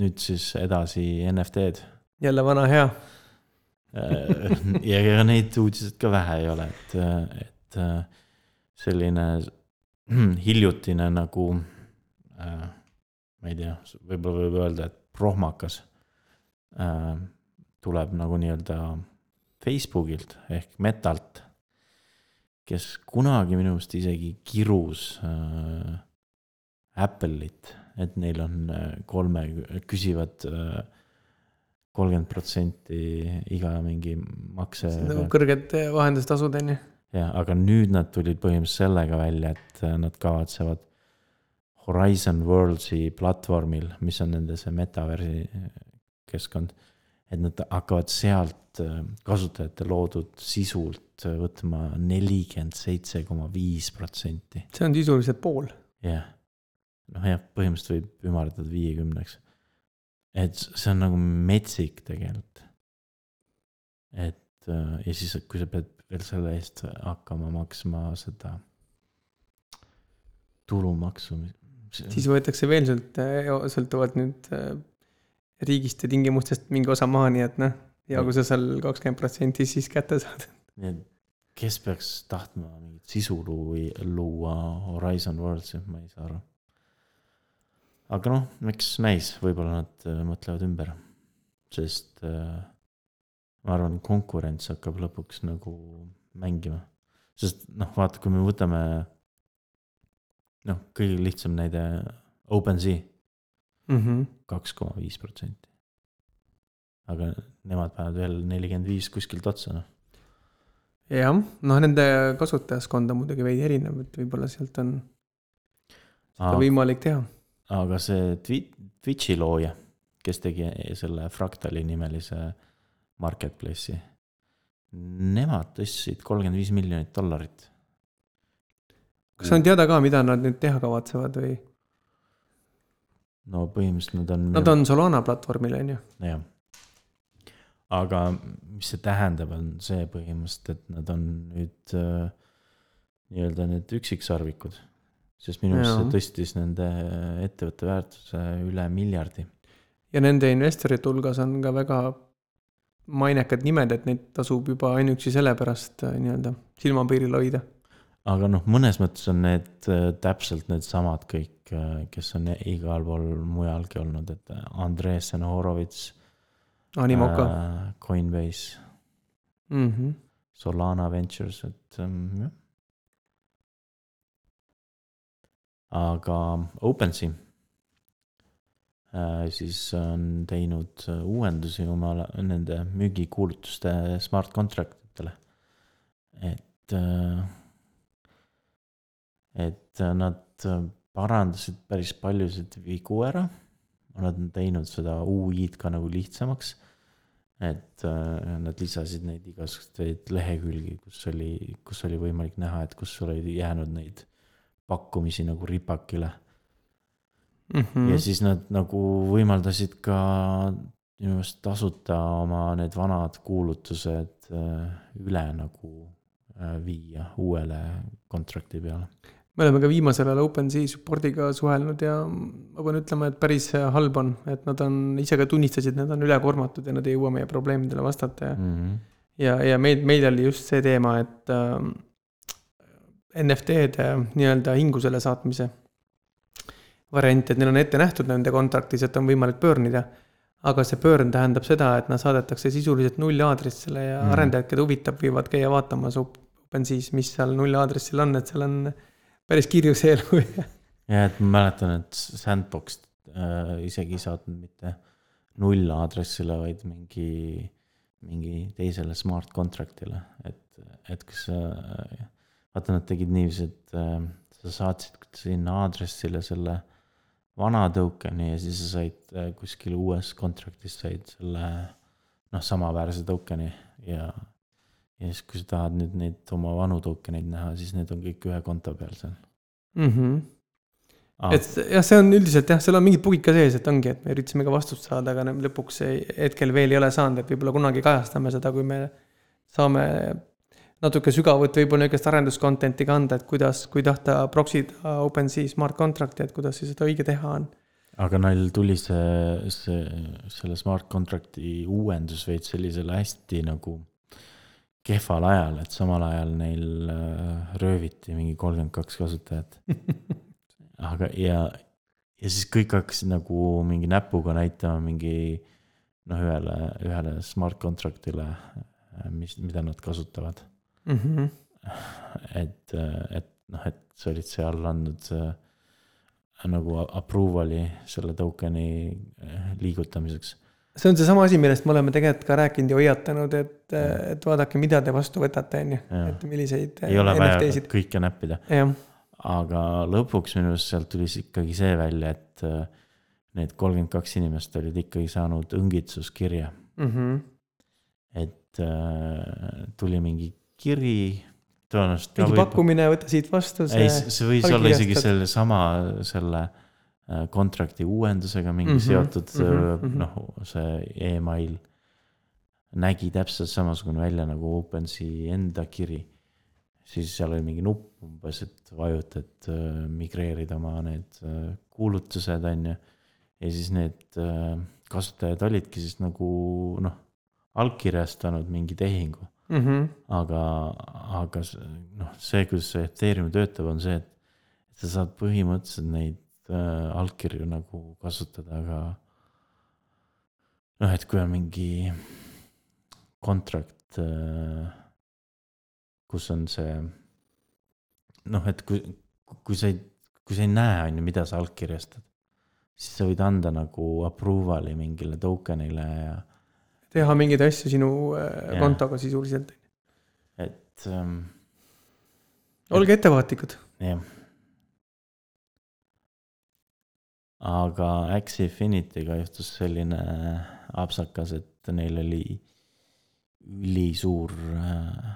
nüüd siis edasi NFT-d. jälle vana hea. ja ega neid uudiseid ka vähe ei ole, et, et äh, selline hiljutine nagu äh,, ma ei tea, võib-olla võib öelda, et prohmakas äh, tuleb nagu nii-öelda Facebookilt ehk Metalt, kes kunagi minu meelest isegi kirus äh, Apple'it, et neil on äh, kolme, küsivad äh, kolmkümmend protsenti iga mingi makse. nagu kõrged vahendustasud on ju. jah, aga nüüd nad tulid põhimõtteliselt sellega välja, et äh, nad kavatsevad Horizon Worlds'i platvormil, mis on nende see metaversi keskkond, et nad hakkavad sealt kasutajate loodud sisult võtma nelikümmend seitse koma viis protsenti. see on sisuliselt pool. jah, noh jah, põhimõtteliselt võib ümardada viiekümneks. et see on nagu metsik tegelikult. et äh, ja siis, kui sa pead veel selle eest hakkama maksma seda tulumaksu. siis võetakse veel sult, sõltuvalt nüüd äh, riigist ja tingimustest mingi osa maha, nii et noh, ja kui sa seal kakskümmend protsenti siis kätte saad. nii et kes peaks tahtma mingit sisu luua, luua Horizon Worlds'i, ma ei saa aru. Aga noh, eks näis, võib-olla nad äh, mõtlevad ümber, sest äh, ma arvan, konkurents hakkab lõpuks nagu mängima. sest noh, vaata, kui me võtame noh, kõige lihtsam näide, OpenSea Mhm. kaks koma viis protsenti. aga nemad panevad veel nelikümmend viis kuskilt otsa, noh. jah, noh, nende kasutajaskond on muidugi veidi erinev, et võib-olla sealt on seda võimalik teha. Aga see Twi-, Twitch'i looja, kes tegi selle Fractali nimelise marketplace'i. Nemad tõstsid kolmkümmend viis miljonit dollarit. kas on teada ka, mida nad nüüd teha kavatsevad või? no põhimõtteliselt nad on. Nad on Solana platvormil, on ju. jah. aga mis see tähendab, on see põhimõtteliselt, et nad on nüüd äh, nii-öelda need üksiksarvikud. Sest minu meelest see tõstis nende ettevõtte väärtuse üle miljardi. ja nende investorite hulgas on ka väga mainekad nimed, et neid tasub juba ainuüksi sellepärast äh, nii-öelda silmapiiril hoida. aga noh, mõnes mõttes on need äh, täpselt needsamad kõik, kes on igal pool mujalgi olnud, et Andreessen Horowitz Animoca. äh,, Coinbase, Mm -hmm. Solana Ventures, et ähm, jah. Aga OpenSea äh, siis on teinud äh, uuendusi oma nende müügikuulutuste smart contract itele. et äh,, et nad parandasid päris paljusid vigu ära. Nad on teinud seda UI-d ka nagu lihtsamaks et nad lisasid neid igasuguseid lehekülgi, kus oli, kus oli võimalik näha, et kus sul oli jäänud neid pakkumisi nagu ripakile Mm mm.. ja -hmm. siis nad nagu võimaldasid ka minu meelest tasuta oma need vanad kuulutused äh, üle nagu äh, viia uuele kontrakti peale. me oleme ka viimasel ajal OpenSea support'iga suhelnud ja ma pean ütlema, et päris halb on, et nad on ise ka tunnistasid, nad on ülekoormatud ja nad ei jõua meie probleemidele vastata ja Mm -hmm. ja, ja meil, meil oli just see teema, et äh, NFT-de nii-öelda hingusele saatmise variant, et neil on ette nähtud nende kontraktis, et on võimalik pöörnida. aga see pöörn tähendab seda, et nad saadetakse sisuliselt nullaadressile ja mm. arendajad, keda huvitab, võivad käia vaatamas OpenSea's, mis seal nullaadressil on, et seal on päris kirju see elu ja et ma mäletan, et Sandbox äh, isegi ei saatnud mitte null aadressile, vaid mingi, mingi teisele smart contract'ile, et, et kas sa, vaata, nad tegid niiviisi, et äh, sa saatsid sinna aadressile selle vana token'i ja siis sa said äh, kuskil uues contract'is said selle noh, samaväärse token'i ja ja siis, kui sa tahad nüüd neid oma vanu token eid näha, siis need on kõik ühe konto peal seal mm. -hmm. ah,. et jah, see on üldiselt jah, seal on mingid bugid ka sees, et ongi, et me üritasime ka vastust saada, aga lõpuks ei- hetkel veel ei ole saanud, et võib-olla kunagi kajastame seda, kui me saame natuke sügavuti võib-olla niisugust arendus content'i ka anda, et kuidas, kui tahta proxy da OpenSea smart contract'i, et kuidas siis seda õige teha on. aga neil tuli see, see, selle smart contract'i uuendus veits sellisel hästi nagu kehval ajal, et samal ajal neil äh, rööviti mingi kolmkümmend kaks kasutajat. aga, ja, ja siis kõik hakkasid nagu mingi näpuga näitama mingi noh, ühele, ühele smart contract'ile, äh, mis, mida nad kasutavad mm. -hmm. et, et noh, et sa olid seal andnud äh, nagu approval'i selle token'i äh, liigutamiseks. see on seesama asi, millest me oleme tegelikult ka rääkinud ja hoiatanud, et, et vaadake, mida te vastu võtate, on ju, et milliseid. ei ole vaja kõike näppida. aga lõpuks minu arust sealt tuli ikkagi see välja, et need kolmkümmend kaks inimest olid ikkagi saanud õngitsuskirja mm. -hmm. et äh, tuli mingi kiri tõenäoliselt. mingi võib... pakkumine, võta siit vastu. ei, see võis olla isegi sellesama, selle äh, contract'i uuendusega mingi mm -hmm, seotud mm -hmm. noh, see email nägi täpselt samasugune välja nagu OpenSea enda kiri. siis seal oli mingi nupp umbes, et vajutad äh, migreerida oma need kuulutused, on ju. ja siis need kasutajad olidki siis nagu noh, allkirjastanud mingi tehingu mm. -hmm. aga, aga noh, see, kuidas see Ethereum töötab, on see, et, sa saad põhimõtteliselt neid äh, allkirju nagu kasutada ka. noh, et kui on mingi contract äh,, kus on see noh, et kui, kui sa ei, kui sa ei näe, on ju, mida sa allkirjastad, siis sa võid anda nagu approval'i mingile token'ile ja teha mingeid asju sinu. Äh, kontoga sisuliselt. et ähm,. olge ettevaatlikud. jah aga Axie Infinity'ga juhtus selline apsakas, et neil oli ülisuur äh,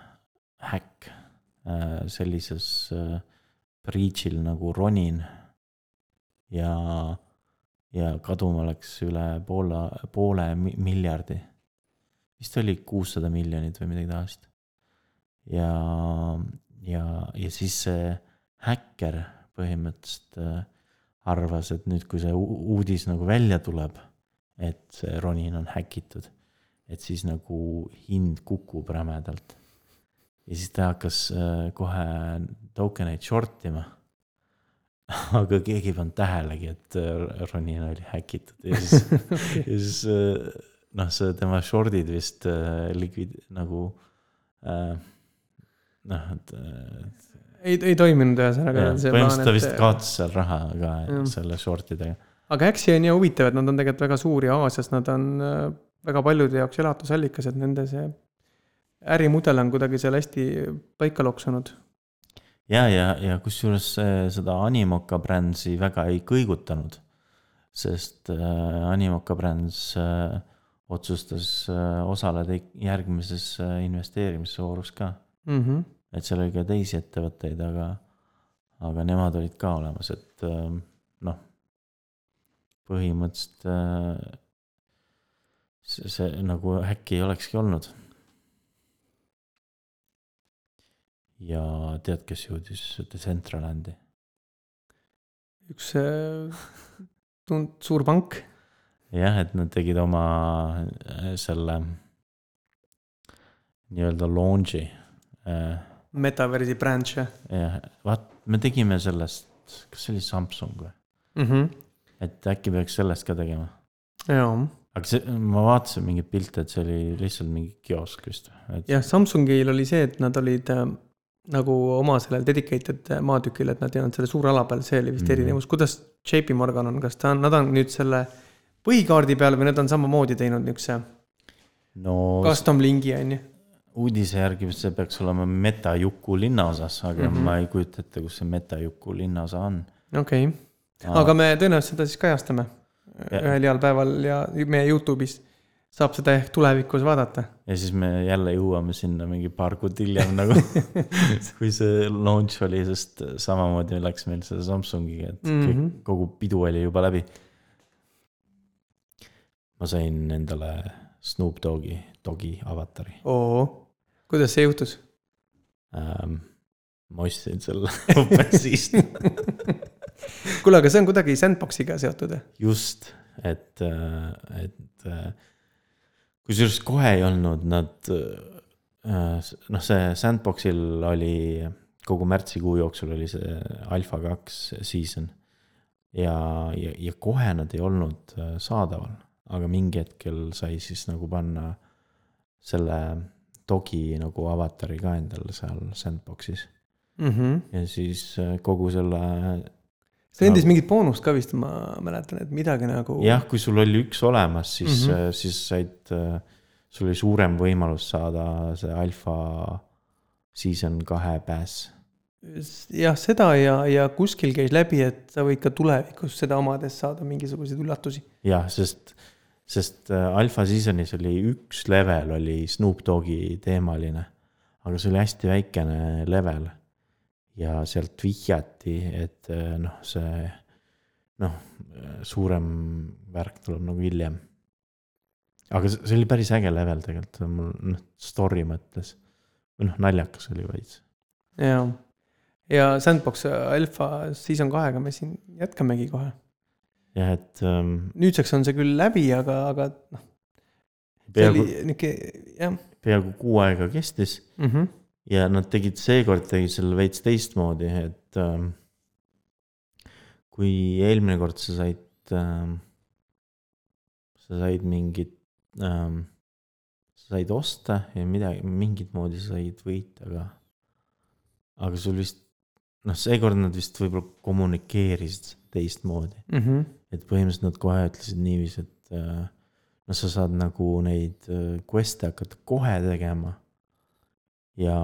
häkk äh, sellises äh, breach'il nagu Ronin ja, ja kaduma läks üle poole, poole miljardi vist oli kuussada miljonit või midagi taolist. ja, ja, ja siis see häkker põhimõtteliselt äh, arvas, et nüüd, kui see uudis nagu välja tuleb, et see Ronin on häkitud, et siis nagu hind kukub rämedalt. ja siis ta hakkas äh, kohe token eid short ima aga keegi ei pannud tähelegi, et äh, Ronin oli häkitud ja siis ja siis noh, see tema short'id vist äh, likvid- nagu äh, noh, et äh,. ei, ei toiminud ühesõnaga. põhimõtteliselt ta vist et... kaotas seal raha ka jah. selle short idega. aga Axie on ja huvitav, et nad on tegelikult väga suur ja Aasias nad on äh, väga paljude jaoks elatusallikas, et nende see ärimudel on kuidagi seal hästi paika loksunud. ja, ja, ja kusjuures seda Animoca brändsi väga ei kõigutanud, sest äh, Animoca brändis äh, otsustas äh, osaleda järgmises äh, investeerimisvoorus ka mm. -hmm. et seal oli ka teisi ettevõtteid, aga, aga nemad olid ka olemas, et äh, noh, põhimõtteliselt see, see nagu äkki ei olekski olnud. ja tead, kes jõudis Decentralandi? üks tund-, suur pank jah, et nad tegid oma äh, selle nii-öelda launch'i. Äh, Metaversi branch jah? jah, vaat me tegime sellest, kas see oli Samsung või mm? -hmm. et äkki peaks sellest ka tegema. jaa. aga see, ma vaatasin mingeid pilte, et see oli lihtsalt mingi kiosk vist et.... jah, Samsungil oli see, et nad olid äh, nagu oma sellel dedicated maatükil, et nad ei olnud selle suure ala peal, see oli vist mm -hmm. erinevus, kuidas JP Morgan on, kas ta on, nad on nüüd selle äh, põhikaardi peal või nad on samamoodi teinud niisuguse no, custom lingi, on ju? uudise järgi see peaks olema Metajuku linnaosas, aga mm -hmm. ma ei kujuta ette, kus see Metajuku linnaosa on. okei okay., aga me tõenäoliselt seda siis kajastame ja. ühel heal päeval ja meie Youtube'is saab seda ehk tulevikus vaadata. ja siis me jälle jõuame sinna mingi paar kuud hiljem nagu kui see launch oli, sest samamoodi läks meil selle Samsungiga, et mm -hmm. kogu pidu oli juba läbi ma sain endale Snoop Dogi, Dogi avatari. oo, kuidas see juhtus ähm,? ma ostsin selle OpenSea'st kuule, aga see on kuidagi sandbox'iga seotud või? just, et, et äh, kusjuures kohe ei olnud nad, noh, see Sandboxil oli kogu märtsikuu jooksul oli see alfa kaks season. ja, ja, ja kohe nad ei olnud äh, saadaval, aga mingi hetkel sai siis nagu panna selle dogi nagu avatari ka endale seal Sandboxis ja siis äh, kogu selle see andis mingit boonust ka vist, ma mäletan, et midagi nagu. jah, kui sul oli üks olemas, siis mm. -hmm. siis said, sul oli suurem võimalus saada see alfa season kahe pääs. jah, seda ja, ja kuskil käis läbi, et sa võid ka tulevikus seda omades saada mingisuguseid üllatusi. jah, sest, sest äh, alfa seasonis oli üks level oli Snoop Dogi teemaline, aga see oli hästi väikene level. ja sealt vihjati, et äh, noh, see noh, suurem värk tuleb nagu hiljem. aga see oli päris äge level tegelikult, mul noh, story mõttes või noh, naljakas oli veits. ja, ja Sandbox Alpha season kahega me siin jätkamegi kohe. jah, et ähm, nüüdseks on see küll läbi, aga, aga noh, peaaegu, jah peaaegu kuu aega kestis mm. -hmm. ja nad tegid seekord tegid selle veits teistmoodi, et ähm, kui eelmine kord sa said ähm,, sa said mingit ähm,, sa said osta ja midagi, mingit moodi sa said võita ka. aga sul vist, noh, seekord nad vist võib-olla kommunikeerisid teistmoodi, Mm -hmm. Et põhimõtteliselt nad kohe ütlesid niiviisi, et noh, sa saad nagu neid äh, quest'e hakata kohe tegema. ja,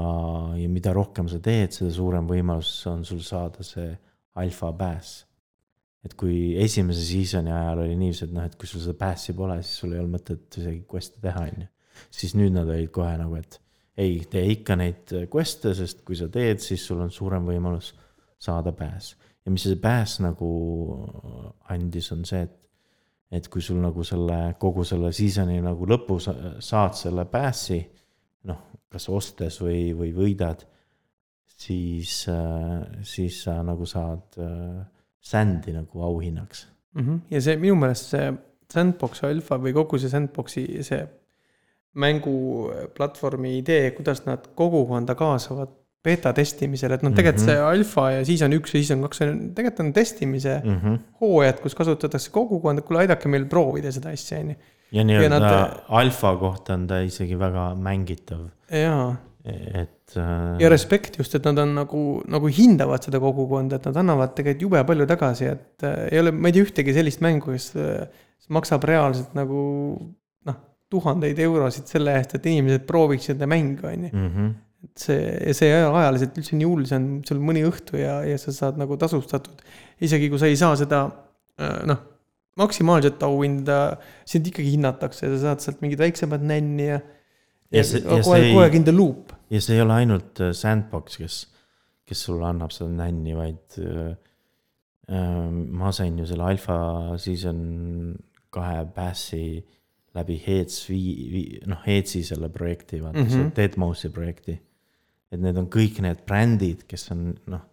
ja mida rohkem sa teed, seda suurem võimalus on sul saada see alfa pääs. et kui esimese season'i ajal oli niiviisi, et noh, et kui sul seda päässi pole, siis sul ei olnud mõtet isegi quest'e teha, on ju. siis nüüd nad olid kohe nagu, et ei, tee ikka neid quest'e, sest kui sa teed, siis sul on suurem võimalus saada pääs. Ja mis see pääs nagu andis, on see, et et kui sul nagu selle kogu selle season'i nagu lõpus saad selle päässi, noh, kas ostes või, või võidad, siis, siis sa nagu saad äh, sändi nagu auhinnaks. Mm -hmm. ja see minu meelest see Sandbox Alpha või kogu see Sandboxi see mänguplatvormi idee, kuidas nad kogukonda kaasavad beeta testimisel, et noh, tegelikult Mhm. see alfa ja season üks ja kaks on, tegelikult on testimise mm. -hmm. hooajad, kus kasutatakse kogukonda, kuule aidake meil proovida seda asja, on ju. ja nii-öelda nad- nad... alfa kohta on ta isegi väga mängitav, jaa, et äh, ja respekt just, et nad on nagu, nagu hindavad seda kogukonda, et nad annavad tegelikult jube palju tagasi, et äh, ei ole, ma ei tea ühtegi sellist mängu, kes äh, maksab reaalselt nagu noh, tuhandeid eurosid selle eest, et inimesed prooviksid seda mängu, on ju. Et see, ja see ei ole ajaliselt üldse nii hull, see on sul mõni õhtu ja, ja sa saad nagu tasustatud. isegi kui sa ei saa seda äh, noh, maksimaalset auhinda, sind ikkagi hinnatakse ja sa saad sealt mingit väiksemat nänni ja. Ja see- ja see ei- kogu aeg in the loop. ja see ei ole ainult äh, Sandbox, kes, kes sulle annab seda nänni, vaid äh, äh, ma sain ju selle alfa season kahe päässi läbi Heads vii-, noh, Headsi selle projekti, vaata mm -hmm. Mhm. see Deadmausi projekti. Et need on kõik need brändid, kes on noh,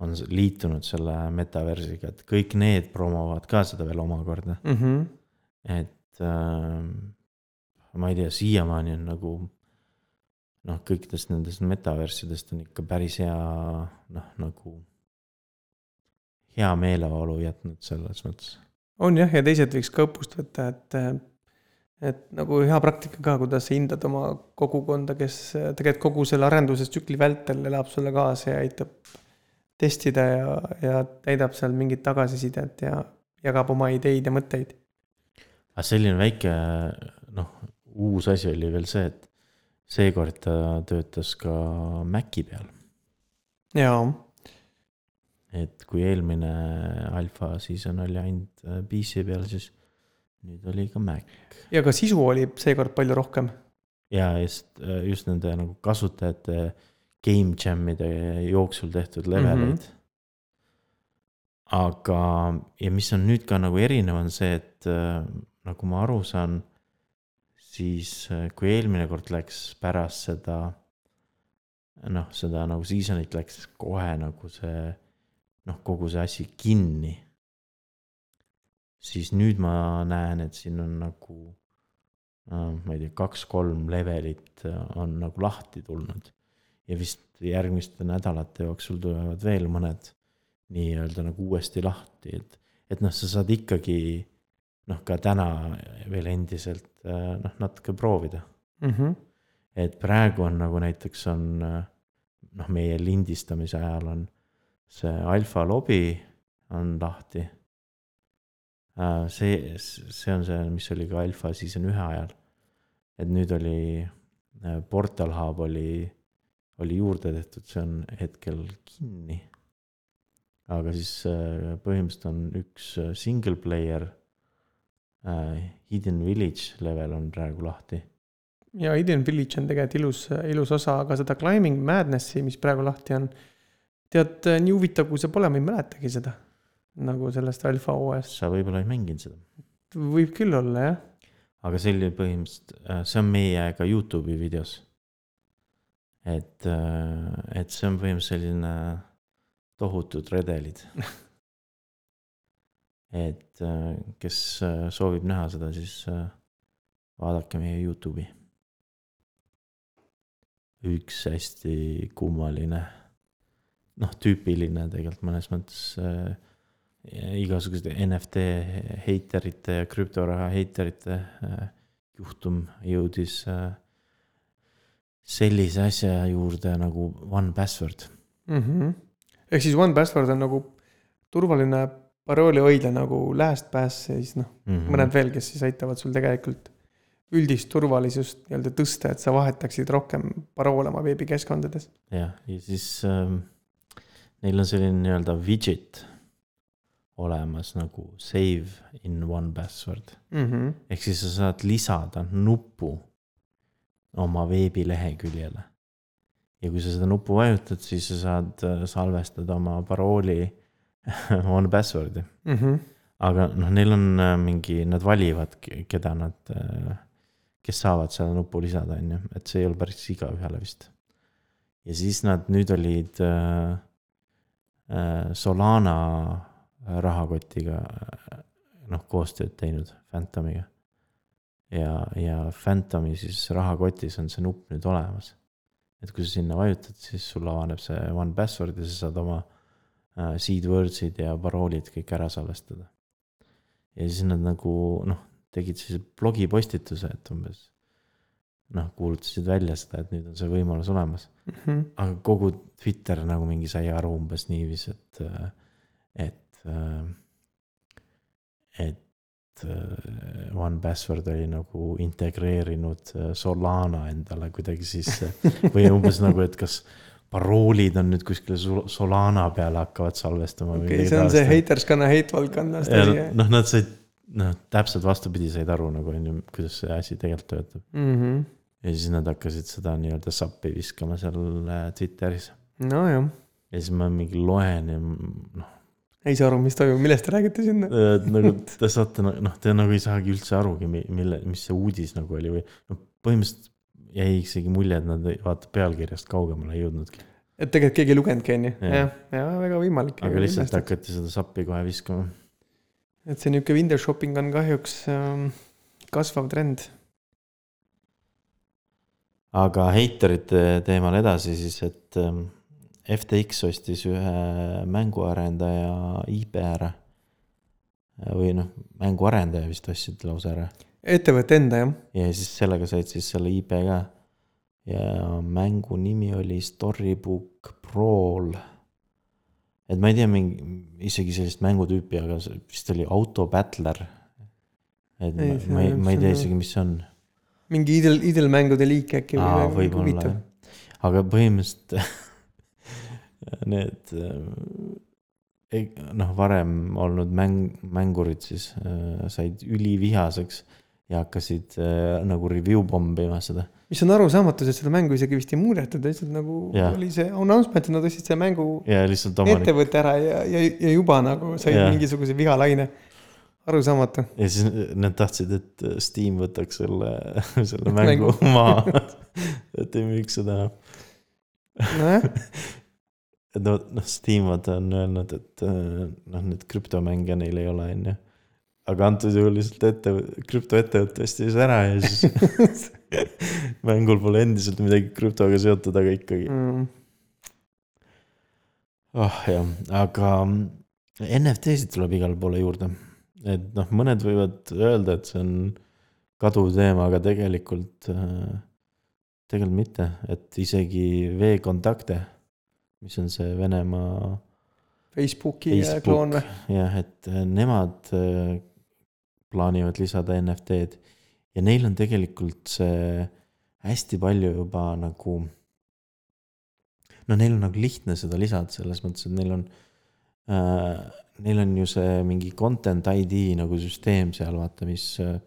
on liitunud selle metaversiga, et kõik need promovad ka seda veel omakorda, Mm -hmm. et äh, ma ei tea, siiamaani on nagu noh, kõikidest nendest metaverssidest on ikka päris hea noh, nagu hea meeleolu jätnud selles mõttes. on jah, ja teised võiks ka õppust võtta, et, et nagu hea praktika ka, kuidas sa hindad oma kogukonda, kes tegelikult kogu selle arendustsükli vältel elab sulle kaasa ja aitab testida ja, ja täidab seal mingit tagasisidet ja jagab oma ideid ja mõtteid. aga selline väike noh, uus asi oli veel see, et seekord ta töötas ka Maci peal, jaa, et kui eelmine alfa season oli ainult PC peal, siis nüüd oli ka Mac. ja ka sisu oli seekord palju rohkem. ja just, just nende nagu kasutajate game jam'ide jooksul tehtud leveleid mm. -hmm. aga, ja mis on nüüd ka nagu erinev, on see, et nagu ma aru saan, siis kui eelmine kord läks pärast seda, noh, seda nagu season'it läks kohe nagu see noh, kogu see asi kinni siis nüüd ma näen, et siin on nagu äh, ma ei tea, kaks-kolm levelit äh, on nagu lahti tulnud. ja vist järgmiste nädalate jooksul tulevad veel mõned nii-öelda nagu uuesti lahti, et, et noh, sa saad ikkagi noh, ka täna veel endiselt äh, noh, natuke proovida. mm. -hmm. et praegu on nagu näiteks on noh, meie lindistamise ajal on see alfa lobi on lahti. see, see on see, mis oli ka alfa season ühe ajal. et nüüd oli äh, Portal Hub oli, oli juurde tehtud, see on hetkel kinni. aga siis äh, põhimõtteliselt on üks äh, single player äh, Hidden Village level on praegu lahti ja Eden Village on tegelikult ilus, ilus osa, aga seda Climbing Madnessi, mis praegu lahti on. tead, nii huvitav, kui see pole, ma ei mäletagi seda. Nagu sellest alfa OS, sa võib-olla ei mänginud seda. võib küll olla jah. aga see oli põhimõtteliselt, see on meie ka Youtube'i videos. et, et see on põhimõtteliselt selline tohutud redelid. et äh, kes äh, soovib näha seda, siis äh, vaadake meie Youtube'i. üks hästi kummaline, noh, tüüpiline tegelikult mõnes mõttes äh, igasuguste NFT heiterite ja krüptoraha heiterite äh, juhtum jõudis äh, sellise asja juurde nagu One Password. mm. -hmm. ehk siis One Password on nagu turvaline parooli hoidja nagu LastPass ja siis noh, mm -hmm. mõned veel, kes siis aitavad sul tegelikult üldist turvalisust nii-öelda tõsta, et sa vahetaksid rohkem paroole oma veebikeskkondades. jah, ja siis ähm, neil on selline nii-öelda widget olemas nagu save in one password Mm -hmm. ehk siis sa saad lisada nupu oma veebileheküljele. ja kui sa seda nuppu vajutad, siis sa saad äh, salvestada oma parooli one password'i. Mm -hmm. aga noh, neil on äh, mingi, nad valivad, keda nad, kes saavad seda nuppu lisada, on ju, et see ei ole päris igaühele vist. ja siis nad nüüd olid äh, äh, Solana rahakotiga äh, noh, koostööd teinud, Phantomiga. ja, ja Phantomi siis rahakotis on see nupp nüüd olemas. et kui sa sinna vajutad, siis sul avaneb see one password ja sa saad oma äh, seed words'id ja paroolid kõik ära salvestada. ja siis nad nagu noh, tegid siis blogipostituse, et umbes noh, kuulutasid välja seda, et nüüd on see võimalus olemas. Mm -hmm. aga kogu Twitter nagu mingi sai aru umbes niiviisi, et, et, et äh, One Password oli nagu integreerinud äh, Solana endale kuidagi sisse või umbes nagu, et kas paroolid on nüüd kuskile Sol- Solana peale hakkavad salvestama. okei okay,, see on see. haters gonna hate valdkonnast asi. noh, nad said, noh, täpselt vastupidi said aru nagu on ju, kuidas see asi tegelikult töötab. Mhm. ja siis nad hakkasid seda nii-öelda sappi viskama seal äh, Twitteris. nojah, ja siis ma mingi loen ja noh, ei saa aru, mis toimub, millest te räägite sinna. nagu te saate, noh, te nagu ei saagi üldse aru, mille, mis see uudis nagu oli või noh, põhimõtteliselt jäi isegi mulje, et nad vaata pealkirjast kaugemale ei jõudnudki. et tegelikult keegi ei lugenudki, onju. Jah, ja väga võimalik. aga lihtsalt. hakati seda sappi kohe viskama. et see niuke window shopping on kahjuks ähm, kasvav trend. aga heiterite teemal edasi siis, et ähm, FTX ostis ühe mänguarendaja IP ära. või noh, mänguarendaja vist ostsid lausa ära ettevõtte enda jah. ja siis sellega said siis selle IP ka. ja mängu nimi oli Storybook Brawl. et ma ei tea mingi, isegi sellist mängutüüpi, aga see vist oli Auto Battler. et ma, Ei, see ma ei, ma ei tea isegi, mis see on. mingi idel, idelmängude liik äkki. aa, võib-olla jah. aga põhimõtteliselt need eh, noh, varem olnud mäng, mängurid siis äh, said ülivihaseks ja hakkasid äh, nagu review pommima seda. mis on arusaamatu, sest seda mängu isegi vist ei muudetud, lihtsalt nagu Jah. oli see announcement, et nad ostsid selle mängu ja ettevõtte ära ja, ja, ja juba nagu said Jah. mingisuguse vihalaine. arusaamatu. ja siis nad tahtsid, et Steam võtaks selle, selle mängu maha. et ei müüks seda enam. nojah, no, noh, Steam vaata on öelnud, et äh, noh, neid krüptomänge neil ei ole, on ju. aga antud juhul lihtsalt ette, krüptoettevõte ostis ära ja siis mängul pole endiselt midagi krüptoga seotud, aga ikkagi. mm.. oh jah, aga NFT-sid tuleb igale poole juurde. et noh, mõned võivad öelda, et see on kaduv teema, aga tegelikult, tegelikult mitte, et isegi V-kontakte, mis on see Venemaa Facebooki Facebook. kloon või? jah, et äh, nemad äh, plaanivad lisada NFT-d ja neil on tegelikult see hästi palju juba nagu. no neil on nagu lihtne seda lisada selles mõttes, et neil on äh,, neil on ju see mingi content ID nagu süsteem seal vaata, mis äh,,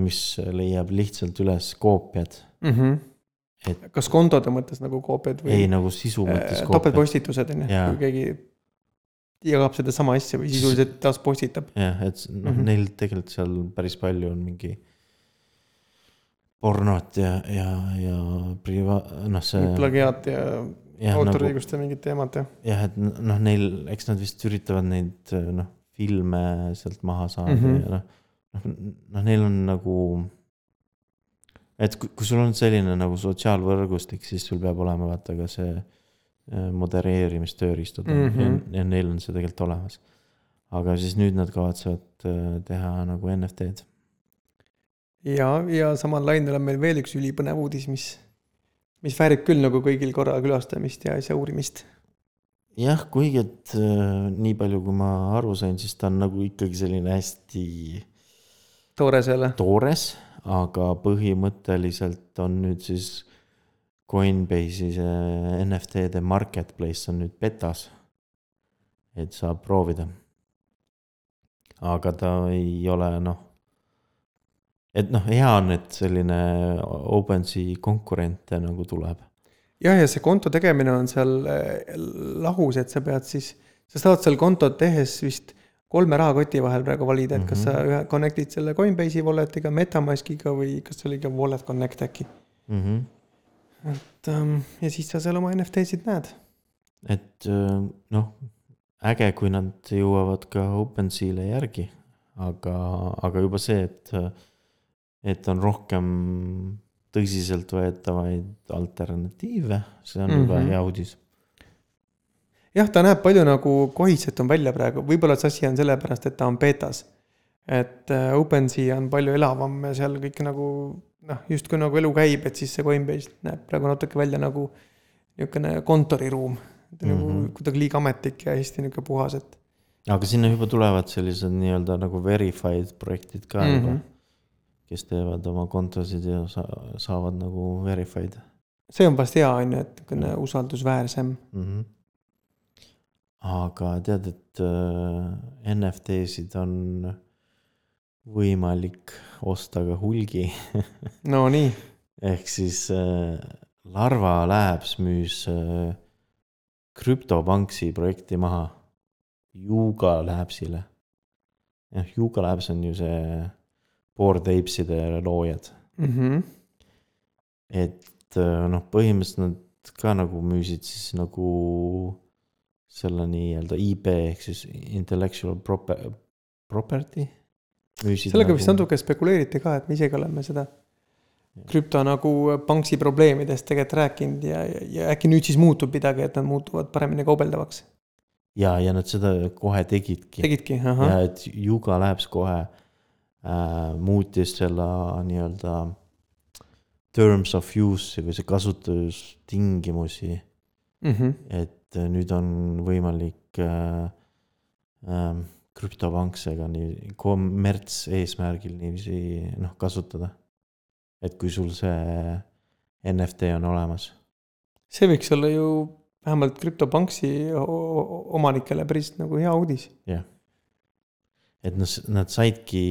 mis leiab lihtsalt üles koopiad, mm. -hmm. Et kas kontode mõttes nagu koopiad või ei? nagu sisu mõttes koopiad. topeltpostitused on ju, kui keegi jagab sedasama asja või sisuliselt taaspostitab. jah, et noh mm. -hmm., neil tegelikult seal päris palju on mingi pornot ja, ja, ja priva-, noh, see. plagiaat ja jah, nagu autoriõiguste mingid teemad jah. jah, et noh, neil, eks nad vist üritavad neid noh, filme sealt maha saada mm. -hmm. ja noh, noh, noh, neil on nagu. Et kui, sul on selline nagu sotsiaalvõrgustik, siis sul peab olema vaata ka see äh, modereerimistööriistad mm Mhm. -hmm. ja, ja neil on see tegelikult olemas. aga siis nüüd nad kavatsevad äh, teha nagu NFT-d. ja, ja samal lainel on meil veel üks ülipõnev uudis, mis, mis väärib küll nagu kõigil korra külastamist ja asja uurimist. jah, kuigi et äh, nii palju, kui ma aru sain, siis ta on nagu ikkagi selline hästi toores jälle. toores, aga põhimõtteliselt on nüüd siis Coinbase'i see NFT-de marketplace on nüüd betas. et saab proovida. aga ta ei ole noh, et noh, hea on, et selline OpenSea konkurente nagu tuleb. jah, ja see konto tegemine on seal eh, lahus, et sa pead siis, sa saad seal kontot tehes vist kolme rahakoti vahel praegu valida, et kas Mhm. sa ühe connect'id selle Coinbase'i wallet'iga, Metamaskiga või kas see oli ka Wallet Connect äkki. Mm -hmm. et ähm, ja siis sa seal oma NFT-sid näed. et äh, noh, äge, kui nad jõuavad ka OpenSea'le järgi, aga, aga juba see, et, et on rohkem tõsiseltvõetavaid alternatiive, see on mm -hmm. juba Mhm. hea uudis. jah, ta näeb palju nagu kohisetum välja praegu, võib-olla see asi on sellepärast, et ta on betas. et äh, OpenSea on palju elavam ja seal kõik nagu noh, justkui nagu elu käib, et siis see Coinbase näeb praegu natuke välja nagu niisugune kontoriruum. ta mm -hmm. Mhm. nagu kuidagi liiga ametlik ja hästi niisugune puhas, et aga sinna juba tulevad sellised nii-öelda nagu verified projektid ka mm -hmm. Mhm. juba, kes teevad oma kontosid ja sa saavad nagu verified see on vast hea, on ju, et niisugune usaldusväärsem. mm. -hmm. Aga tead, et äh, NFT-sid on võimalik osta ka hulgi no nii, ehk siis äh, Larva Labs müüs äh, krüptopanksi projekti maha Yuga Labsile. jah, Yuga Labs on ju see Bored Apeside loojad, mm. -hmm. et noh, põhimõtteliselt nad ka nagu müüsid siis nagu selle nii-öelda IP ehk siis intellectual proper-, property. sellega vist natuke spekuleeriti ka, et me isegi oleme seda krüpto nagu panksi probleemidest tegelikult rääkinud ja, ja, ja äkki nüüd siis muutub midagi, et nad muutuvad paremini kaubeldavaks. ja, ja nad seda kohe tegidki. tegidki, ahah ja, et Yuga Labs kohe äh, muutis selle nii-öelda terms of use'i või see kasutustingimusi, mm. -hmm. et äh, nüüd on võimalik äh, äh, krüptopanksega nii kommertseesmärgil niiviisi noh kasutada. et kui sul see NFT on olemas see võiks olla ju vähemalt krüptopanksi omanikele päris nagu hea uudis. et noh, nad saidki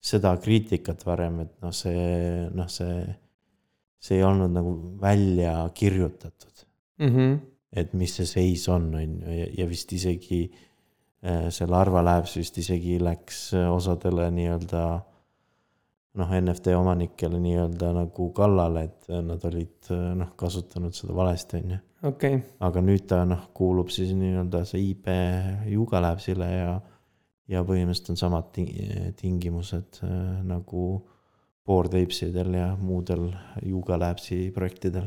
seda kriitikat varem, et noh, see noh, see, see ei olnud nagu välja kirjutatud, Mm -hmm. Et mis see seis on, on ju, ja, vist isegi äh, see Larva Labs vist isegi läks äh, osadele nii-öelda noh, NFT omanikele nii-öelda nagu kallale, et äh, nad olid noh, kasutanud seda valesti, on ju. okei okay., aga nüüd ta noh, kuulub siis nii-öelda see IP Yuga Labsile ja, ja põhimõtteliselt on samad ti- tingimused nagu Bored Apesidel ja muudel Yuga Labsi projektidel.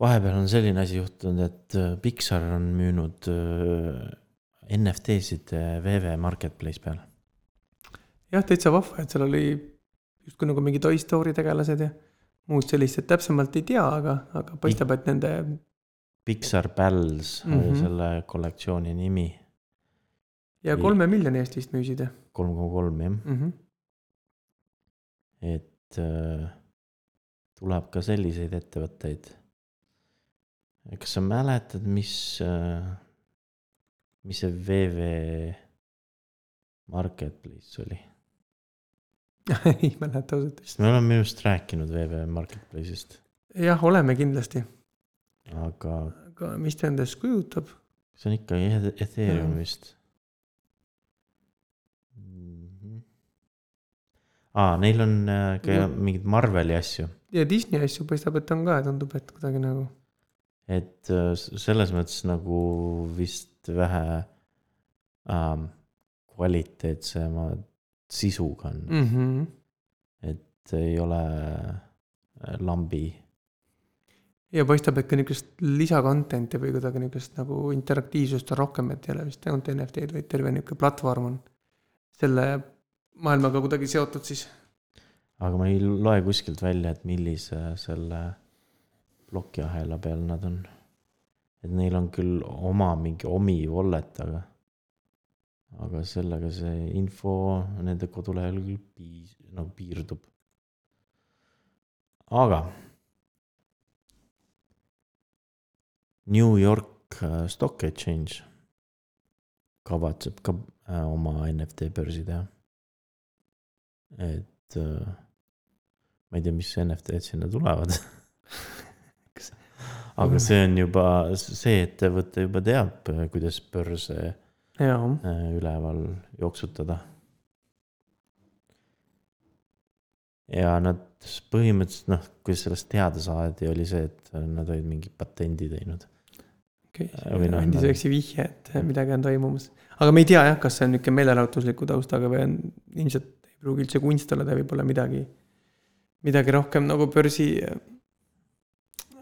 Vahepeal on selline asi juhtunud, et äh, Pixar on müünud äh, NFT-sid äh, VV Marketplace peal. jah, täitsa vahva, et seal oli justkui nagu mingi Toy Story tegelased ja muud sellist, et täpsemalt ei tea, aga, aga paistab, et nende Pixar Pals mm -hmm. oli Mhm. selle kollektsiooni nimi, ja kolme miljoni eest vist müüsid jah kolm koma kolm jah, mm -hmm. et äh, tuleb ka selliseid ettevõtteid. Kas sa mäletad, mis äh,, mis see VV Marketplace oli? ei mäleta ausalt sest me oleme minu arust rääkinud VV Marketplace'ist, jah, oleme kindlasti, aga aga mis ta endast kujutab? see on ikkagi Ethe- Ethereum vist. aa, neil on äh, ka Ja- mingeid Marveli asju, ja Disney asju paistab, et on ka. Tundub, et kuidagi nagu et äh, selles mõttes nagu vist vähe ähm, kvaliteetsema sisuga on mm., mm. -hmm. et ei ole äh, lambi ja paistab, et ka niisugust lisacontent'i või kuidagi niisugust nagu interaktiivsust on rohkem, et ei ole vist ainult NFT-d, vaid terve niisugune platvorm on selle maailmaga kuidagi seotud siis. aga ma ei loe kuskilt välja, et millise selle plokiahela peal nad on. et neil on küll oma mingi omi wallet, aga, aga sellega see info nende kodulehel küll piis-, nagu piirdub. aga. New York äh, Stock Exchange kavatseb ka äh, oma NFT börsi teha. et äh, ma ei tea, mis NFT-d sinna tulevad. aga see on juba, see ettevõte juba teab, kuidas börse jaa, äh, üleval jooksutada. ja nad põhimõtteliselt noh, kuidas sellest teada saadi, oli see, et nad olid mingi patendi teinud. okei noh, andis väikse vihje, et midagi on toimumas. aga me ei tea jah, kas see on niisugune meelelahutusliku taustaga või on ilmselt ei pruugi üldse kunst olla, ta võib olla midagi, midagi rohkem nagu börsi äh,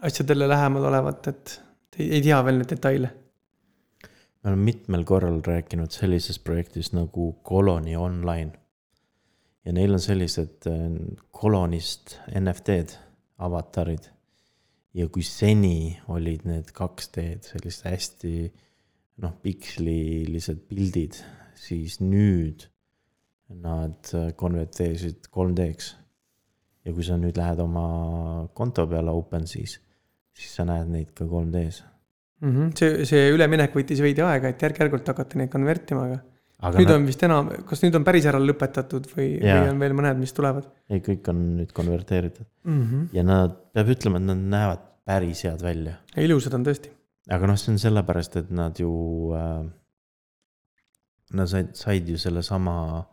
asjadele lähemal olevat, et ei, ei tea veel neid detaile. me oleme mitmel korral rääkinud sellisest projektist nagu Colony Online. ja neil on sellised äh, kolonist NFT-d, avatarid. ja kui seni olid need 2D-d sellised hästi noh, pikslilised pildid, siis nüüd nad äh, konverteerisid 3D-ks. ja kui sa nüüd lähed oma konto peale OpenSea's, siis sa näed neid ka 3D-s. Mhm, see, see üleminek võttis veidi aega, et järk-järgult hakati neid konvertima, aga aga nüüd nad, on vist enam, kas nüüd on päris ära lõpetatud või, või on veel mõned, mis tulevad ei, kõik on nüüd konverteeritud mm? -hmm. ja nad, peab ütlema, et nad näevad päris head välja. ilusad on tõesti. aga noh, see on sellepärast, et nad ju äh,, nad said, said ju sellesama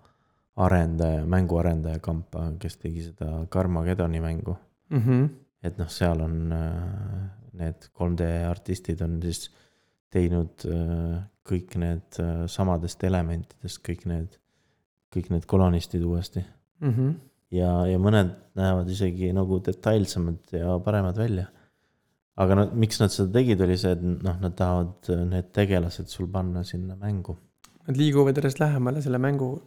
arendaja, mänguarendaja kampa, kes tegi seda Carmageddoni mängu. Mm -hmm. Et noh, seal on äh, need 3D artistid on siis teinud äh, kõik need äh, samadest elementidest kõik need, kõik need kolonistid uuesti Mm -hmm. ja, ja mõned näevad isegi nagu detailsemad ja paremad välja. aga nad, miks nad seda tegid, oli see, et noh, nad tahavad need tegelased sul panna sinna mängu. Nad liiguvad järjest lähemale selle mängu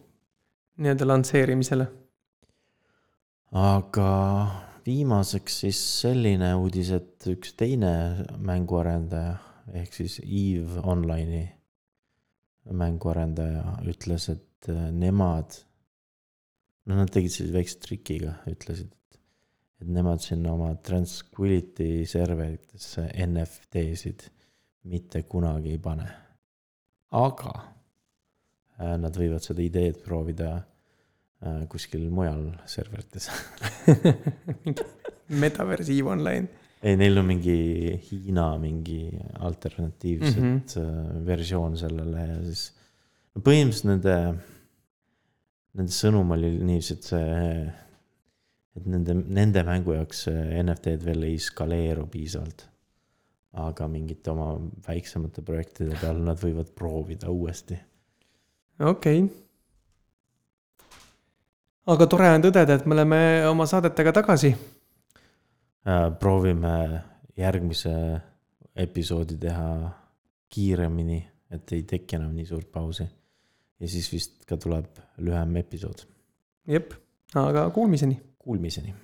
nii-öelda lansseerimisele. aga viimaseks siis selline uudis, et üks teine mänguarendaja ehk siis Eve Online'i mänguarendaja ütles, et äh, nemad, no nad tegid siis väikse trikiga, ütlesid, et, et nemad sinna oma Tranquility serveritesse NFT-sid mitte kunagi ei pane. aga äh, nad võivad seda ideed proovida kuskil mujal serverites. Metaverse Eve Online. ei, neil on mingi Hiina mingi alternatiivset mm -hmm. versioon sellele ja siis no põhimõtteliselt nende, nende sõnum oli niiviisi, et see, et nende, nende mängu jaoks NFT-d veel ei skaleeru piisavalt. aga mingite oma väiksemate projektide peal nad võivad proovida uuesti. okei okay. Aga tore on tõdeda, et me oleme oma saadetega tagasi. Äh, proovime järgmise episoodi teha kiiremini, et ei teki enam nii suurt pausi. ja siis vist ka tuleb lühem episood. jep, aga kuulmiseni. Kuulmiseni